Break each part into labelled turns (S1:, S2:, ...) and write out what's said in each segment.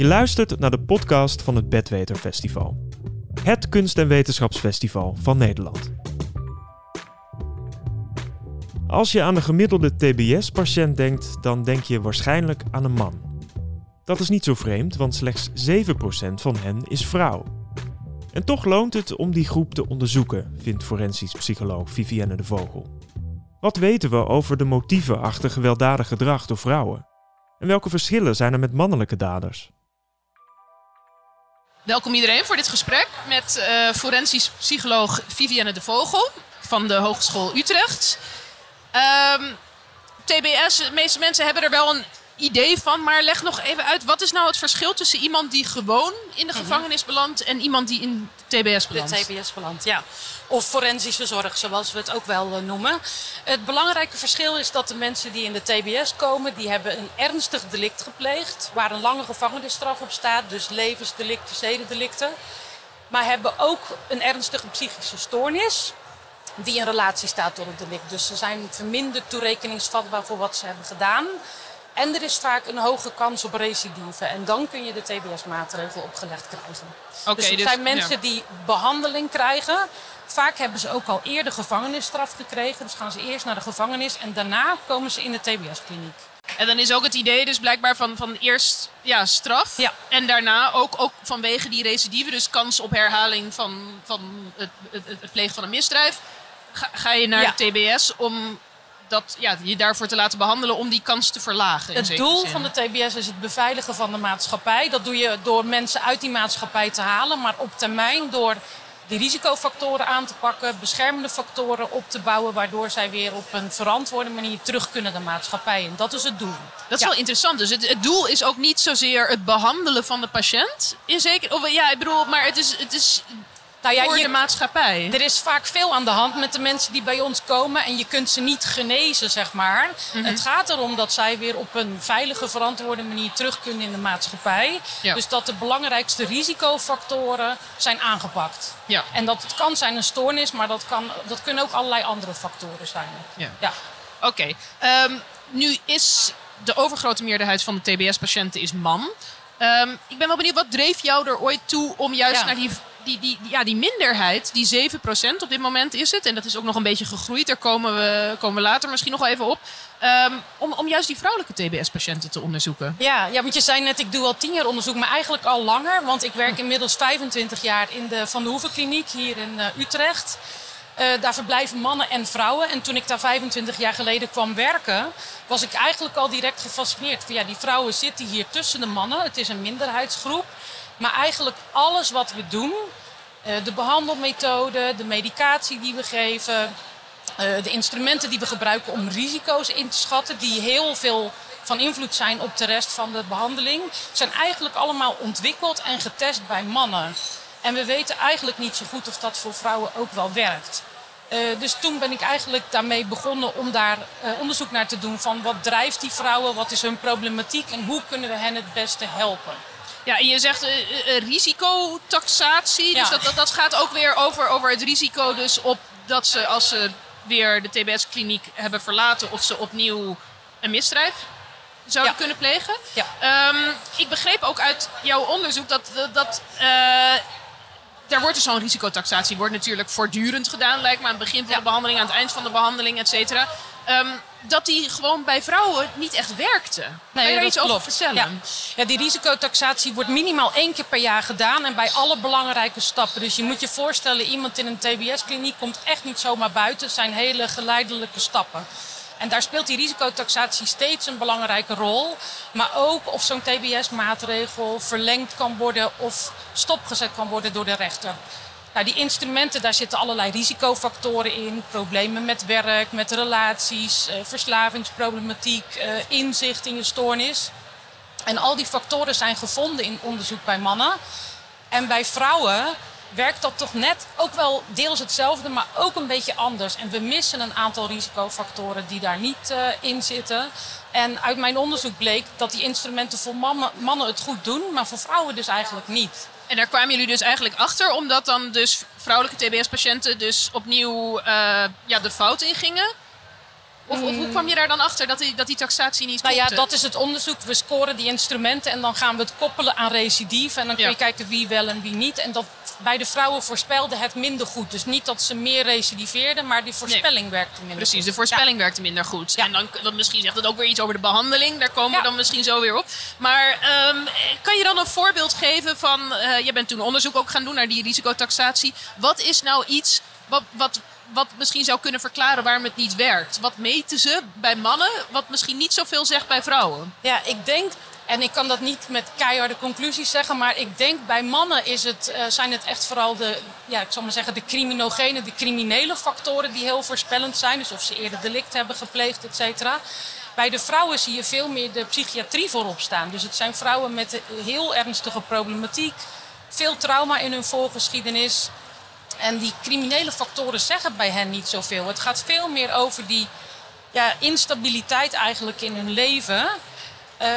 S1: Je luistert naar de podcast van het Bedweter Festival. Het kunst- en wetenschapsfestival van Nederland. Als je aan een gemiddelde TBS-patiënt denkt, dan denk je waarschijnlijk aan een man. Dat is niet zo vreemd, want slechts 7% van hen is vrouw. En toch loont het om die groep te onderzoeken, vindt forensisch psycholoog Vivienne de Vogel. Wat weten we over de motieven achter gewelddadig gedrag door vrouwen? En welke verschillen zijn er met mannelijke daders?
S2: Welkom iedereen voor dit gesprek met uh, forensisch psycholoog Vivienne de Vogel van de Hogeschool Utrecht. Um, TBS, de meeste mensen hebben er wel een idee van, maar leg nog even uit, wat is nou het verschil tussen iemand die gewoon in de mhm. gevangenis belandt en iemand die in TBS belandt?
S3: De TBS belandt, ja. Of forensische zorg, zoals we het ook wel uh, noemen. Het belangrijke verschil is dat de mensen die in de TBS komen, die hebben een ernstig delict gepleegd, waar een lange gevangenisstraf op staat, dus levensdelicten, zedendelicten. Maar hebben ook een ernstige psychische stoornis, die in relatie staat tot het delict. Dus ze zijn verminderd toerekeningsvatbaar voor wat ze hebben gedaan. En er is vaak een hoge kans op recidive. En dan kun je de TBS-maatregel opgelegd krijgen. Okay, dus het dus, zijn mensen die behandeling krijgen. Vaak hebben ze ook al eerder gevangenisstraf gekregen. Dus gaan ze eerst naar de gevangenis en daarna komen ze in de TBS-kliniek.
S2: En dan is ook het idee dus blijkbaar van, van eerst ja, straf. Ja. En daarna ook, ook vanwege die recidive, dus kans op herhaling van, van het, het, het plegen van een misdrijf. Ga, ga je naar de TBS om dat, ja, je daarvoor te laten behandelen om die kans te verlagen.
S3: Het doel van de TBS is het beveiligen van de maatschappij. Dat doe je door mensen uit die maatschappij te halen, maar op termijn door die risicofactoren aan te pakken, beschermende factoren op te bouwen, waardoor zij weer op een verantwoorde manier terug kunnen de maatschappij. En dat is het doel.
S2: Dat is wel interessant. Dus het, het, doel is ook niet zozeer het behandelen van de patiënt. In zeker, of, ja, ik bedoel, maar het is, het is nou ja, voor je, de maatschappij.
S3: Er is vaak veel aan de hand met de mensen die bij ons komen. En je kunt ze niet genezen, zeg maar. Mhm. Het gaat erom dat zij weer op een veilige, verantwoorde manier terug kunnen in de maatschappij. Dus dat de belangrijkste risicofactoren zijn aangepakt. Ja. En dat het kan zijn een stoornis, maar dat, kan, dat kunnen ook allerlei andere factoren zijn.
S2: Ja. ja. Oké. Ehm, nu is de overgrote meerderheid van de TBS-patiënten is man. Um, ik ben wel benieuwd, wat dreef jou er ooit toe om juist naar die die, die, ja, die minderheid, die 7% op dit moment is het. En dat is ook nog een beetje gegroeid. Daar komen we, komen we later misschien nog wel even op. Ehm, om, om juist die vrouwelijke TBS-patiënten te onderzoeken.
S3: Ja, ja, want je zei net, ik doe al tien jaar onderzoek, maar eigenlijk al langer. Want ik werk inmiddels 25 jaar in de Van de Hoeven Kliniek hier in uh, Utrecht. Uh, daar verblijven mannen en vrouwen. En toen ik daar 25 jaar geleden kwam werken, was ik eigenlijk al direct gefascineerd. Van, ja, die vrouwen zitten hier tussen de mannen. Het is een minderheidsgroep. Maar eigenlijk alles wat we doen, eh, de behandelmethode, de medicatie die we geven, eh, de instrumenten die we gebruiken om risico's in te schatten, die heel veel van invloed zijn op de rest van de behandeling, zijn eigenlijk allemaal ontwikkeld en getest bij mannen. En we weten eigenlijk niet zo goed of dat voor vrouwen ook wel werkt. Uh, dus toen ben ik eigenlijk daarmee begonnen om daar onderzoek naar te doen van wat drijft die vrouwen, wat is hun problematiek en hoe kunnen we hen het beste helpen.
S2: Ja, en je zegt uh, risicotaxatie. Dus dat, dat, dat, gaat ook weer over, over het risico dus op dat ze als ze weer de TBS-kliniek hebben verlaten... of ze opnieuw een misdrijf zouden kunnen plegen. Ja. Um, ik begreep ook uit jouw onderzoek dat... dat, dat daar wordt dus zo'n risicotaxatie wordt natuurlijk voortdurend gedaan, lijkt me aan het begin van de behandeling, aan het eind van de behandeling, et cetera. Ehm, dat die gewoon bij vrouwen niet echt werkte. Nee, kan je er iets over vertellen?
S3: Ja. ja. die risicotaxatie wordt minimaal één keer per jaar gedaan en bij alle belangrijke stappen. Dus je moet je voorstellen, iemand in een TBS-kliniek komt echt niet zomaar buiten. Het zijn hele geleidelijke stappen. En daar speelt die risicotaxatie steeds een belangrijke rol. Maar ook of zo'n TBS-maatregel verlengd kan worden of stopgezet kan worden door de rechter. Nou, die instrumenten, daar zitten allerlei risicofactoren in. Problemen met werk, met relaties, eh, verslavingsproblematiek, eh, inzicht in je stoornis. En al die factoren zijn gevonden in onderzoek bij mannen. En bij vrouwen werkt dat toch net ook wel deels hetzelfde, maar ook een beetje anders. En we missen een aantal risicofactoren die daar niet uh, in zitten. En uit mijn onderzoek bleek dat die instrumenten voor mannen, mannen het goed doen, maar voor vrouwen dus eigenlijk niet.
S2: En daar kwamen jullie dus eigenlijk achter, omdat dan dus vrouwelijke TBS-patiënten dus opnieuw uh, ja, de fout ingingen? Of, of hoe kwam je daar dan achter dat die, dat die taxatie niet
S3: Nou ja, dat is het onderzoek. We scoren die instrumenten en dan gaan we het koppelen aan recidief. En dan kun je
S2: Ja.
S3: kijken wie wel en wie niet. En dat bij de vrouwen voorspelde het minder goed. Dus niet dat ze meer recidiveerden, maar die voorspelling werkte minder
S2: Precies,
S3: goed.
S2: de voorspelling werkte minder goed. En dan, dan misschien zegt het ook weer iets over de behandeling. Daar komen
S3: Ja.
S2: we dan misschien zo weer op. Maar ehm, kan je dan een voorbeeld geven van... eh je bent toen onderzoek ook gaan doen naar die risicotaxatie. Wat is nou iets wat, wat, wat misschien zou kunnen verklaren waarom het niet werkt? Wat meten ze bij mannen wat misschien niet zoveel zegt bij vrouwen?
S3: Ja, ik denk, en ik kan dat niet met keiharde conclusies zeggen, maar ik denk bij mannen is het, eh, zijn het echt vooral de, ja, ik zal maar zeggen, de criminogene, de criminele factoren die heel voorspellend zijn. Dus of ze eerder delict hebben gepleegd, et cetera. Bij de vrouwen zie je veel meer de psychiatrie voorop staan. Dus het zijn vrouwen met heel ernstige problematiek, veel trauma in hun voorgeschiedenis. En die criminele factoren zeggen bij hen niet zoveel. Het gaat veel meer over die ja, instabiliteit eigenlijk in hun leven. Eh,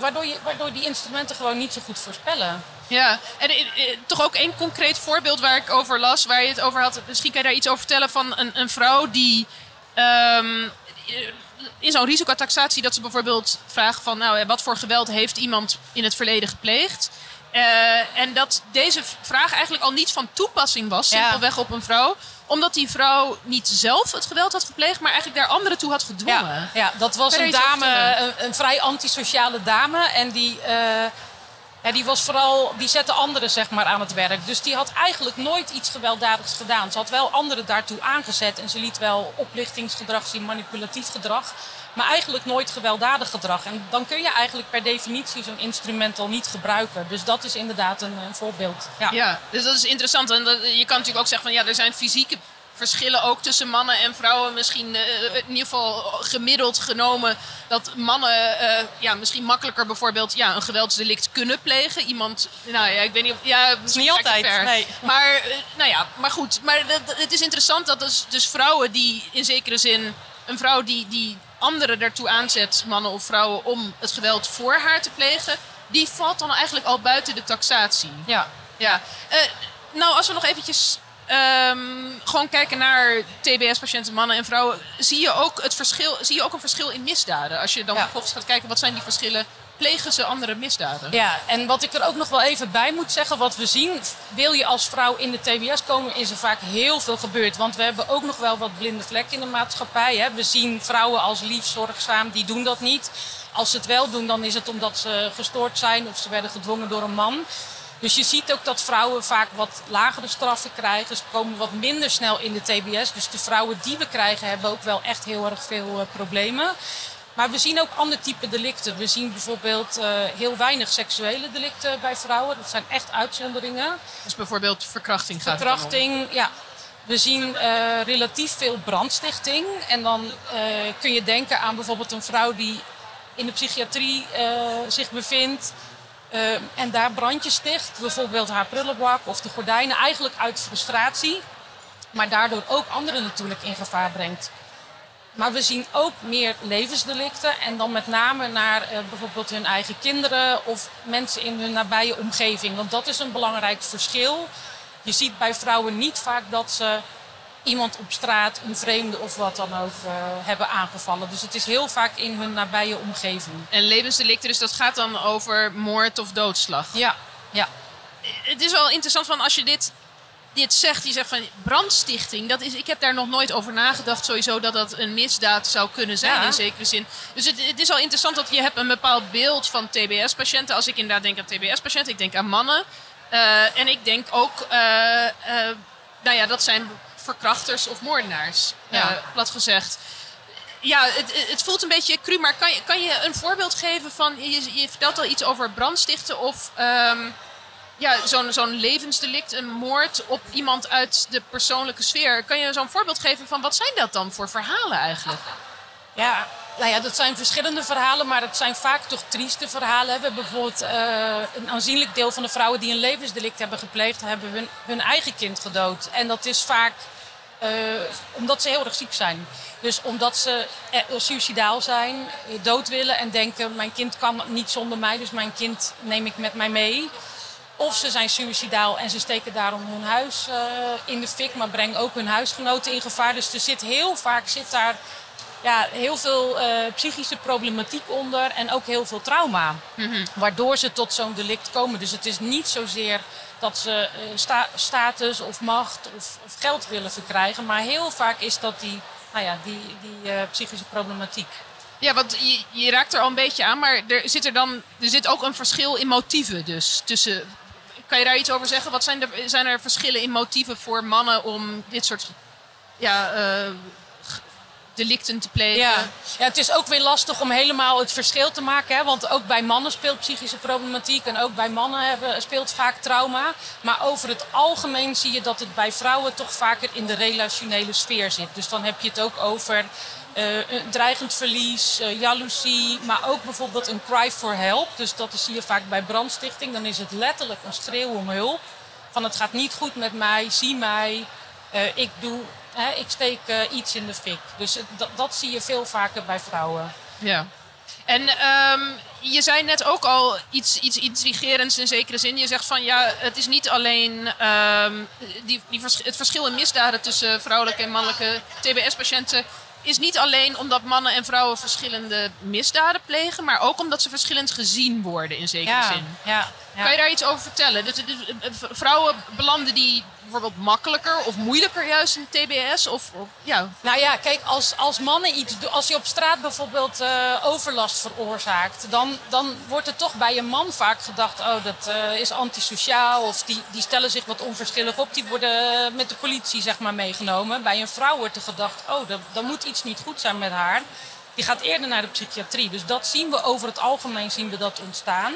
S3: waardoor, je, waardoor die instrumenten gewoon niet zo goed voorspellen.
S2: Ja, en eh, eh, toch ook één concreet voorbeeld waar ik over las, waar je het over had. Misschien kan je daar iets over vertellen van een, een vrouw die ehm, eh, in zo'n risicotaxatie dat ze bijvoorbeeld vraagt van, nou, wat voor geweld heeft iemand in het verleden gepleegd? En dat deze vraag eigenlijk al niet van toepassing was,
S3: Ja.
S2: simpelweg op een vrouw, omdat die vrouw niet zelf het geweld had gepleegd, maar eigenlijk daar anderen toe had gedwongen.
S3: Ja, ja, dat was een dame, een vrij antisociale dame. En die, eh, ja, die was vooral, die zette anderen zeg maar aan het werk. Dus die had eigenlijk nooit iets gewelddadigs gedaan. Ze had wel anderen daartoe aangezet. En ze liet wel oplichtingsgedrag zien, manipulatief gedrag. Maar eigenlijk nooit gewelddadig gedrag. En dan kun je eigenlijk per definitie zo'n instrument al niet gebruiken. Dus dat is inderdaad een, een voorbeeld. Ja.
S2: Ja, dus dat is interessant. En dat, je kan natuurlijk ook zeggen van ja, er zijn fysieke verschillen ook tussen mannen en vrouwen. Misschien eh, in ieder geval gemiddeld genomen dat mannen eh, ja, misschien makkelijker bijvoorbeeld ja, een geweldsdelict kunnen plegen. Iemand, nou ja, ik weet niet of. Ja,
S3: niet
S2: ga ik te
S3: altijd, nee.
S2: Maar eh, nou ja, maar goed. Maar dat- dat- het is interessant dat dus, dus vrouwen die in zekere zin een vrouw die, die anderen daartoe aanzet, mannen of vrouwen, om het geweld voor haar te plegen, die valt dan eigenlijk al buiten de taxatie.
S3: ja.
S2: Ja, Eh, nou als we nog eventjes ehm, gewoon kijken naar TBS-patiënten, mannen en vrouwen, zie je ook het verschil, zie je ook een verschil in misdaden? Als je dan
S3: Ja.
S2: vervolgens gaat kijken, wat zijn die verschillen? Plegen ze andere misdaden?
S3: Ja, en wat ik er ook nog wel even bij moet zeggen, wat we zien, wil je als vrouw in de TBS komen, is er vaak heel veel gebeurd. Want we hebben ook nog wel wat blinde vlekken in de maatschappij. Hè. We zien vrouwen als lief, zorgzaam, die doen dat niet. Als ze het wel doen, dan is het omdat ze gestoord zijn of ze werden gedwongen door een man. Dus je ziet ook dat vrouwen vaak wat lagere straffen krijgen. Ze komen wat minder snel in de TBS. Dus de vrouwen die we krijgen hebben ook wel echt heel erg veel eh, problemen. Maar we zien ook ander type delicten. We zien bijvoorbeeld eh, heel weinig seksuele delicten bij vrouwen. Dat zijn echt uitzonderingen.
S2: Dus bijvoorbeeld verkrachting gaat.
S3: Verkrachting, ja. We zien eh, relatief veel brandstichting. En dan eh, kun je denken aan bijvoorbeeld een vrouw die in de psychiatrie zich bevindt. en daar brandjes sticht. Bijvoorbeeld haar prullenbak of de gordijnen. Eigenlijk uit frustratie. Maar daardoor ook anderen natuurlijk in gevaar brengt. Maar we zien ook meer levensdelicten. En dan met name naar eh, bijvoorbeeld hun eigen kinderen of mensen in hun nabije omgeving. Want dat is een belangrijk verschil. Je ziet bij vrouwen niet vaak dat ze iemand op straat, een vreemde of wat dan ook, eh, hebben aangevallen. Dus het is heel vaak in hun nabije omgeving.
S2: En levensdelicten, dus dat gaat dan over moord of doodslag.
S3: Ja, ja.
S2: Het is wel interessant van als je dit, dit zegt, je zegt van brandstichting. Dat is, ik heb daar nog nooit over nagedacht sowieso dat dat een misdaad zou kunnen zijn
S3: Ja.
S2: in zekere zin. Dus het, het is al interessant dat je hebt een bepaald beeld van TBS-patiënten. Als ik inderdaad denk aan TBS-patiënten, ik denk aan mannen. Eh, en ik denk ook, eh, eh, nou ja, dat zijn verkrachters of moordenaars,
S3: Ja.
S2: plat gezegd. Ja, het, het voelt een beetje cru, maar kan je, kan je een voorbeeld geven van... Je, je vertelt al iets over brandstichten of ehm, ja, zo'n zo'n levensdelict, een moord op iemand uit de persoonlijke sfeer. Kan je zo'n voorbeeld geven van wat zijn dat dan voor verhalen eigenlijk?
S3: Ja, nou ja, dat zijn verschillende verhalen, maar het zijn vaak toch trieste verhalen. We hebben bijvoorbeeld eh, een aanzienlijk deel van de vrouwen die een levensdelict hebben gepleegd, hebben hun, hun eigen kind gedood. En dat is vaak eh, omdat ze heel erg ziek zijn. Dus omdat ze eh, suicidaal zijn, dood willen en denken: mijn kind kan niet zonder mij, dus mijn kind neem ik met mij mee. Of ze zijn suicidaal en ze steken daarom hun huis eh, in de fik, maar brengen ook hun huisgenoten in gevaar. Dus er zit heel vaak zit daar ja, heel veel eh, psychische problematiek onder en ook heel veel trauma. Waardoor ze tot zo'n delict komen. Dus het is niet zozeer dat ze uh, status of macht of, of, geld willen verkrijgen. Maar heel vaak is dat die, nou ja, die, die psychische problematiek.
S2: Ja, want je, je, raakt er al een beetje aan, maar er zit er dan er zit ook een verschil in motieven dus tussen. Kan je daar iets over zeggen? Wat zijn, er, zijn er verschillen in motieven voor mannen om dit soort ja, uh, delicten te plegen.
S3: Ja. het is ook weer lastig om helemaal het verschil te maken. Hè? Want ook bij mannen speelt psychische problematiek. En ook bij mannen hebben, speelt vaak trauma. Maar over het algemeen zie je dat het bij vrouwen toch vaker in de relationele sfeer zit. Dus dan heb je het ook over uh, dreigend verlies, uh, jaloezie. Maar ook bijvoorbeeld een cry for help. Dus dat zie je vaak bij brandstichting. Dan is het letterlijk een schreeuw om hulp. Van het gaat niet goed met mij, zie mij. Uh, ik doe hè, ik steek uh, iets in de fik. Dus dat, dat zie je veel vaker bij vrouwen.
S2: Ja. En um, je zei net ook al iets, iets intrigerends in zekere zin. Je zegt van ja, het is niet alleen um, die, die vers het verschil in misdaden tussen vrouwelijke en mannelijke TBS-patiënten. Is niet alleen omdat mannen en vrouwen verschillende misdaden plegen, maar ook omdat ze verschillend gezien worden in zekere
S3: ja,
S2: zin.
S3: Ja, ja.
S2: Kan je daar iets over vertellen? Dus, dus, vrouwen belanden die bijvoorbeeld makkelijker of moeilijker juist in TBS? Of, of, ja.
S3: Nou ja, kijk, als, als mannen iets doen, als je op straat bijvoorbeeld uh, overlast veroorzaakt, dan, dan wordt er toch bij een man vaak gedacht: oh, dat uh, is antisociaal, of die, die stellen zich wat onverschillig op, die worden met de politie zeg maar meegenomen. Bij een vrouw wordt er gedacht: oh, dan moet iets niet goed zijn met haar. Die gaat eerder naar de psychiatrie. Dus dat zien we over het algemeen zien we dat ontstaan.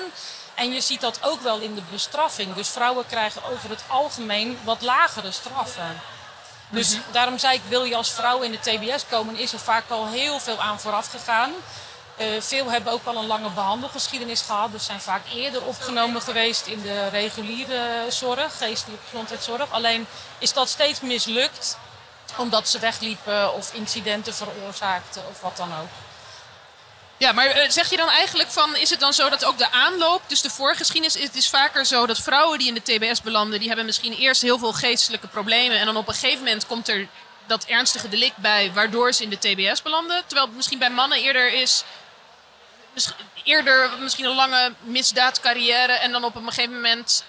S3: En je ziet dat ook wel in de bestraffing. Dus vrouwen krijgen over het algemeen wat lagere straffen. Dus mm -hmm. daarom zei ik, wil je als vrouw in de TBS komen, is er vaak al heel veel aan vooraf gegaan. Uh, veel hebben ook al een lange behandelgeschiedenis gehad. Dus zijn vaak eerder opgenomen geweest in de reguliere zorg, geestelijke gezondheidszorg. Alleen is dat steeds mislukt omdat ze wegliepen of incidenten veroorzaakten of wat dan ook.
S2: Ja, maar zeg je dan eigenlijk van, is het dan zo dat ook de aanloop, dus de voorgeschiedenis, het is vaker zo dat vrouwen die in de TBS belanden, die hebben misschien eerst heel veel geestelijke problemen en dan op een gegeven moment komt er dat ernstige delict bij, waardoor ze in de TBS belanden. Terwijl het misschien bij mannen eerder is, eerder misschien een lange misdaadcarrière en dan op een gegeven moment,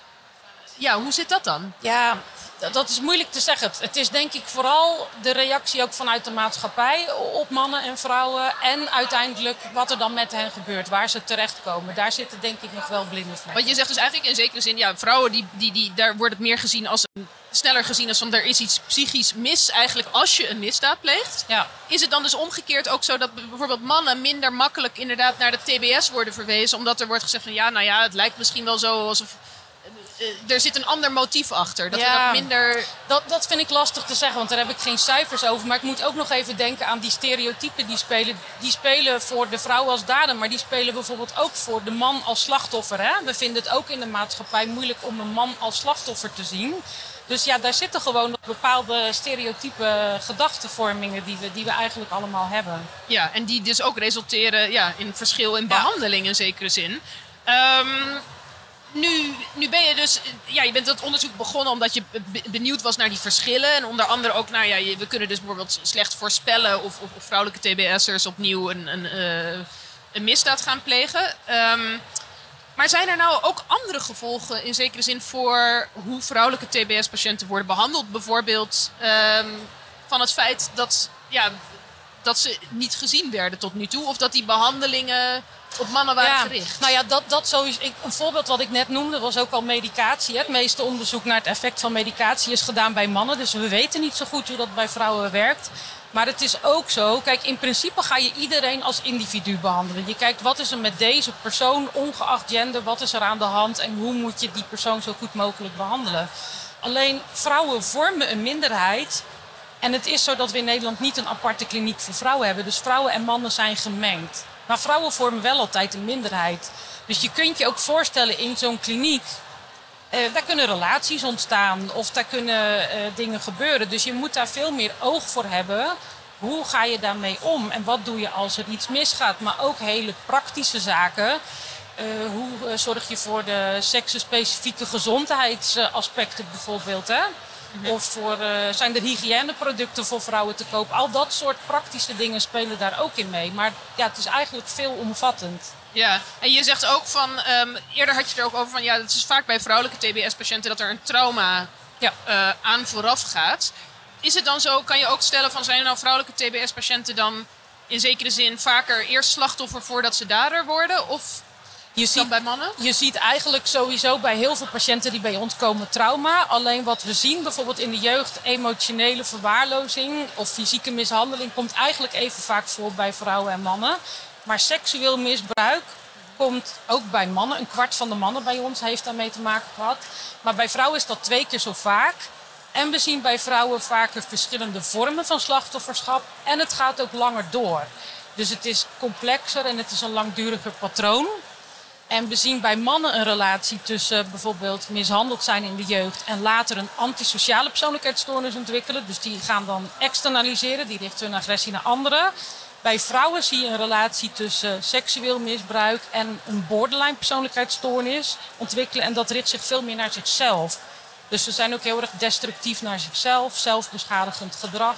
S2: ja, hoe zit dat dan?
S3: Ja, dat is moeilijk te zeggen. Het is denk ik vooral de reactie ook vanuit de maatschappij op mannen en vrouwen. En uiteindelijk wat er dan met hen gebeurt, waar ze terechtkomen. Daar zitten denk ik nog wel blinde vlekken.
S2: Want je zegt dus eigenlijk in zekere zin, ja, vrouwen die, die, die, daar wordt het meer gezien als sneller gezien als van er is iets psychisch mis eigenlijk als je een misdaad pleegt.
S3: Ja.
S2: Is het dan dus omgekeerd ook zo dat bijvoorbeeld mannen minder makkelijk inderdaad naar de TBS worden verwezen, omdat er wordt gezegd van ja, nou ja, het lijkt misschien wel zo alsof er zit een ander motief achter. Dat ja, dat minder.
S3: Dat, dat vind ik lastig te zeggen, want daar heb ik geen cijfers over. Maar ik moet ook nog even denken aan die stereotypen die spelen. Die spelen voor de vrouw als dader, maar die spelen bijvoorbeeld ook voor de man als slachtoffer. Hè? We vinden het ook in de maatschappij moeilijk om een man als slachtoffer te zien. Dus ja, daar zitten gewoon nog bepaalde stereotype gedachtenvormingen die we, die we eigenlijk allemaal hebben.
S2: Ja, en die dus ook resulteren ja, in verschil in behandeling ja. in zekere zin. Um, nu, nu ben je dus, ja, je bent dat onderzoek begonnen omdat je benieuwd was naar die verschillen. En onder andere ook naar, ja, we kunnen dus bijvoorbeeld slecht voorspellen of, of, vrouwelijke TBS'ers opnieuw een, een, uh, een misdaad gaan plegen. Um, maar zijn er nou ook andere gevolgen in zekere zin voor hoe vrouwelijke TBS-patiënten worden behandeld? Bijvoorbeeld um, van het feit dat, ja, dat ze niet gezien werden tot nu toe. Of dat die behandelingen op mannen waren
S3: ja,
S2: gericht.
S3: Nou ja, dat, dat sowieso, een voorbeeld wat ik net noemde was ook al medicatie. Het meeste onderzoek naar het effect van medicatie is gedaan bij mannen. Dus we weten niet zo goed hoe dat bij vrouwen werkt. Maar het is ook zo, kijk, in principe ga je iedereen als individu behandelen. Je kijkt wat is er met deze persoon, ongeacht gender, wat is er aan de hand en hoe moet je die persoon zo goed mogelijk behandelen. Alleen vrouwen vormen een minderheid. En het is zo dat we in Nederland niet een aparte kliniek voor vrouwen hebben. Dus vrouwen en mannen zijn gemengd. Maar vrouwen vormen wel altijd een minderheid. Dus je kunt je ook voorstellen in zo'n kliniek. Uh, daar kunnen relaties ontstaan of daar kunnen uh, dingen gebeuren. Dus je moet daar veel meer oog voor hebben. Hoe ga je daarmee om en wat doe je als er iets misgaat? Maar ook hele praktische zaken. Uh, hoe zorg je voor de seksenspecifieke gezondheidsaspecten bijvoorbeeld? Hè? Of voor, uh, zijn er hygiëneproducten voor vrouwen te koop? Al dat soort praktische dingen spelen daar ook in mee. Maar ja, het is eigenlijk veelomvattend.
S2: Ja, en je zegt ook van, ehm, eerder had je er ook over van, ja, het is vaak bij vrouwelijke TBS-patiënten dat er een trauma ja. uh, aan vooraf gaat. Is het dan zo, kan je ook stellen van, zijn er nou vrouwelijke TBS-patiënten dan in zekere zin vaker eerst slachtoffer voordat ze dader worden? Of je ziet, bij mannen?
S3: Je ziet eigenlijk sowieso bij heel veel patiënten die bij ons komen trauma. Alleen wat we zien bijvoorbeeld in de jeugd, emotionele verwaarlozing of fysieke mishandeling komt eigenlijk even vaak voor bij vrouwen en mannen. Maar seksueel misbruik komt ook bij mannen. Een kwart van de mannen bij ons heeft daarmee te maken gehad. Maar bij vrouwen is dat twee keer zo vaak. En we zien bij vrouwen vaker verschillende vormen van slachtofferschap. En het gaat ook langer door. Dus het is complexer en het is een langduriger patroon. En we zien bij mannen een relatie tussen bijvoorbeeld mishandeld zijn in de jeugd en later een antisociale persoonlijkheidsstoornis ontwikkelen. Dus die gaan dan externaliseren, die richten hun agressie naar anderen. Bij vrouwen zie je een relatie tussen seksueel misbruik en een borderline persoonlijkheidsstoornis ontwikkelen. En dat richt zich veel meer naar zichzelf. Dus ze zijn ook heel erg destructief naar zichzelf, zelfbeschadigend gedrag.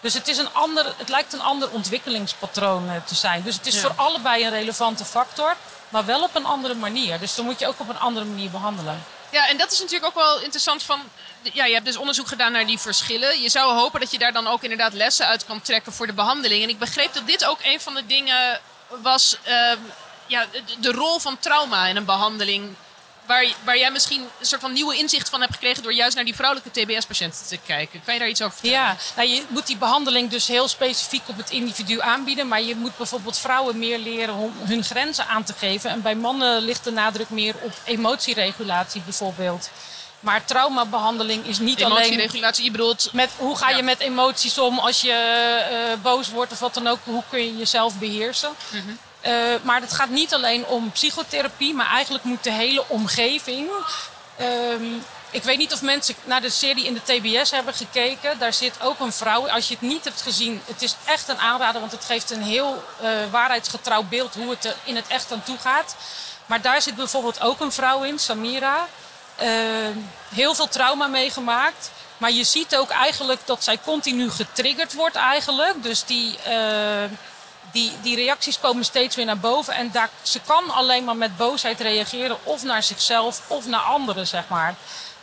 S3: Dus het, is een ander, het lijkt een ander ontwikkelingspatroon eh, te zijn. Dus het is voor allebei een relevante factor, maar wel op een andere manier. Dus dan moet je ook op een andere manier behandelen.
S2: Ja, en dat is natuurlijk ook wel interessant van... Ja, je hebt dus onderzoek gedaan naar die verschillen. Je zou hopen dat je daar dan ook inderdaad lessen uit kan trekken voor de behandeling. En ik begreep dat dit ook een van de dingen was... Uh, ja, de rol van trauma in een behandeling waar, waar jij misschien een soort van nieuwe inzicht van hebt gekregen door juist naar die vrouwelijke TBS-patiënten te kijken. Kan je daar iets over vertellen?
S3: Ja, nou, je moet die behandeling dus heel specifiek op het individu aanbieden. Maar je moet bijvoorbeeld vrouwen meer leren om hun grenzen aan te geven. En bij mannen ligt de nadruk meer op emotieregulatie bijvoorbeeld. Maar traumabehandeling is niet alleen...
S2: Emotieregulatie, je bedoelt...
S3: Met, hoe ga je met emoties om als je uh, boos wordt of wat dan ook? Hoe kun je jezelf beheersen? Mm maar het gaat niet alleen om psychotherapie, maar eigenlijk moet de hele omgeving. Uh, ik weet niet of mensen naar de serie in de TBS hebben gekeken. Daar zit ook een vrouw. Als je het niet hebt gezien, het is echt een aanrader, want het geeft een heel uh, waarheidsgetrouw beeld hoe het er in het echt aan toe gaat. Maar daar zit bijvoorbeeld ook een vrouw in, Samira. Ehm, heel veel trauma meegemaakt. Maar je ziet ook eigenlijk dat zij continu getriggerd wordt eigenlijk. Dus die ehm, die, die reacties komen steeds weer naar boven. En ze kan alleen maar met boosheid reageren. Of naar zichzelf of naar anderen, zeg maar.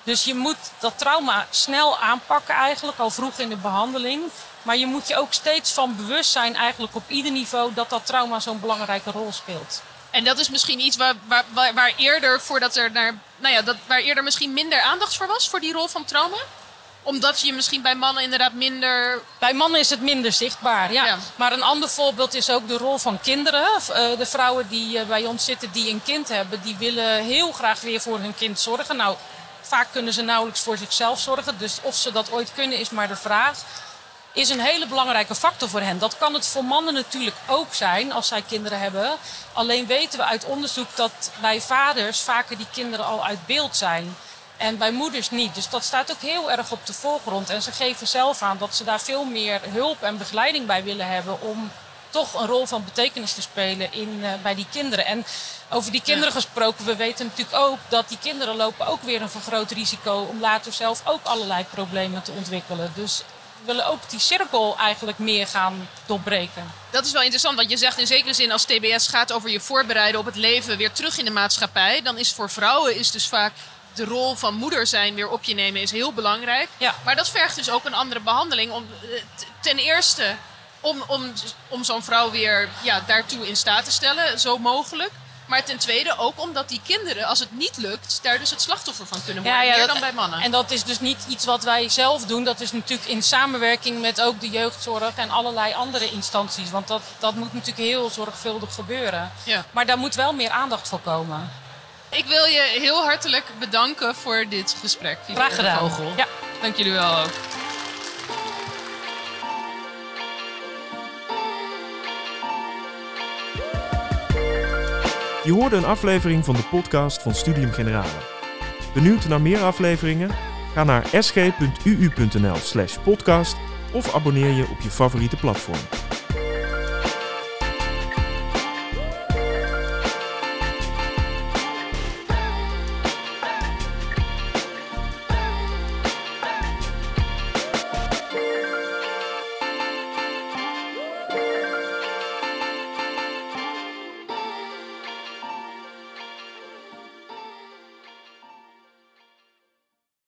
S3: Dus je moet dat trauma snel aanpakken eigenlijk, al vroeg in de behandeling. Maar je moet je ook steeds van bewust zijn eigenlijk op ieder niveau dat dat trauma zo'n belangrijke rol speelt.
S2: En dat is misschien iets waar, waar, waar, eerder, voordat er naar, nou ja, dat, waar eerder misschien minder aandacht voor was, voor die rol van trauma? Omdat je misschien bij mannen inderdaad minder.
S3: Bij mannen is het minder zichtbaar, ja. Maar een ander voorbeeld is ook de rol van kinderen. Eh, de vrouwen die eh, bij ons zitten die een kind hebben, die willen heel graag weer voor hun kind zorgen. Nou, vaak kunnen ze nauwelijks voor zichzelf zorgen. Dus of ze dat ooit kunnen, is maar de vraag. Is een hele belangrijke factor voor hen. Dat kan het voor mannen natuurlijk ook zijn als zij kinderen hebben. Alleen weten we uit onderzoek dat bij vaders vaker die kinderen al uit beeld zijn. En bij moeders niet. Dus dat staat ook heel erg op de voorgrond. En ze geven zelf aan dat ze daar veel meer hulp en begeleiding bij willen hebben om toch een rol van betekenis te spelen in, uh, bij die kinderen. En over die kinderen gesproken, we weten natuurlijk ook dat die kinderen lopen ook weer een vergroot risico om later zelf ook allerlei problemen te ontwikkelen. Dus we willen ook die cirkel eigenlijk meer gaan doorbreken.
S2: Dat is wel interessant, want je zegt in zekere zin als TBS gaat over je voorbereiden op het leven weer terug in de maatschappij, dan is voor vrouwen is dus vaak de rol van moeder zijn weer op je nemen is heel belangrijk. Ja. Maar dat vergt dus ook een andere behandeling. Om, eh, ten eerste om, om, om zo'n vrouw weer ja, daartoe in staat te stellen, zo mogelijk. Maar ten tweede ook omdat die kinderen, als het niet lukt, daar dus het slachtoffer van kunnen worden. Ja, meer dan bij mannen.
S3: En dat is dus niet iets wat wij zelf doen. Dat is natuurlijk in samenwerking met ook de jeugdzorg en allerlei andere instanties. Want dat, dat moet natuurlijk heel zorgvuldig gebeuren. Ja. Maar daar moet wel meer aandacht voor komen.
S2: Ik wil je heel hartelijk bedanken voor dit gesprek.
S3: Graag gedaan.
S2: Vogel. Ja. Dank jullie wel ook.
S1: Je hoorde een aflevering van de podcast van Studium Generale. Benieuwd naar meer afleveringen? Ga naar sg.uu.nl/podcast of abonneer je op je favoriete platform.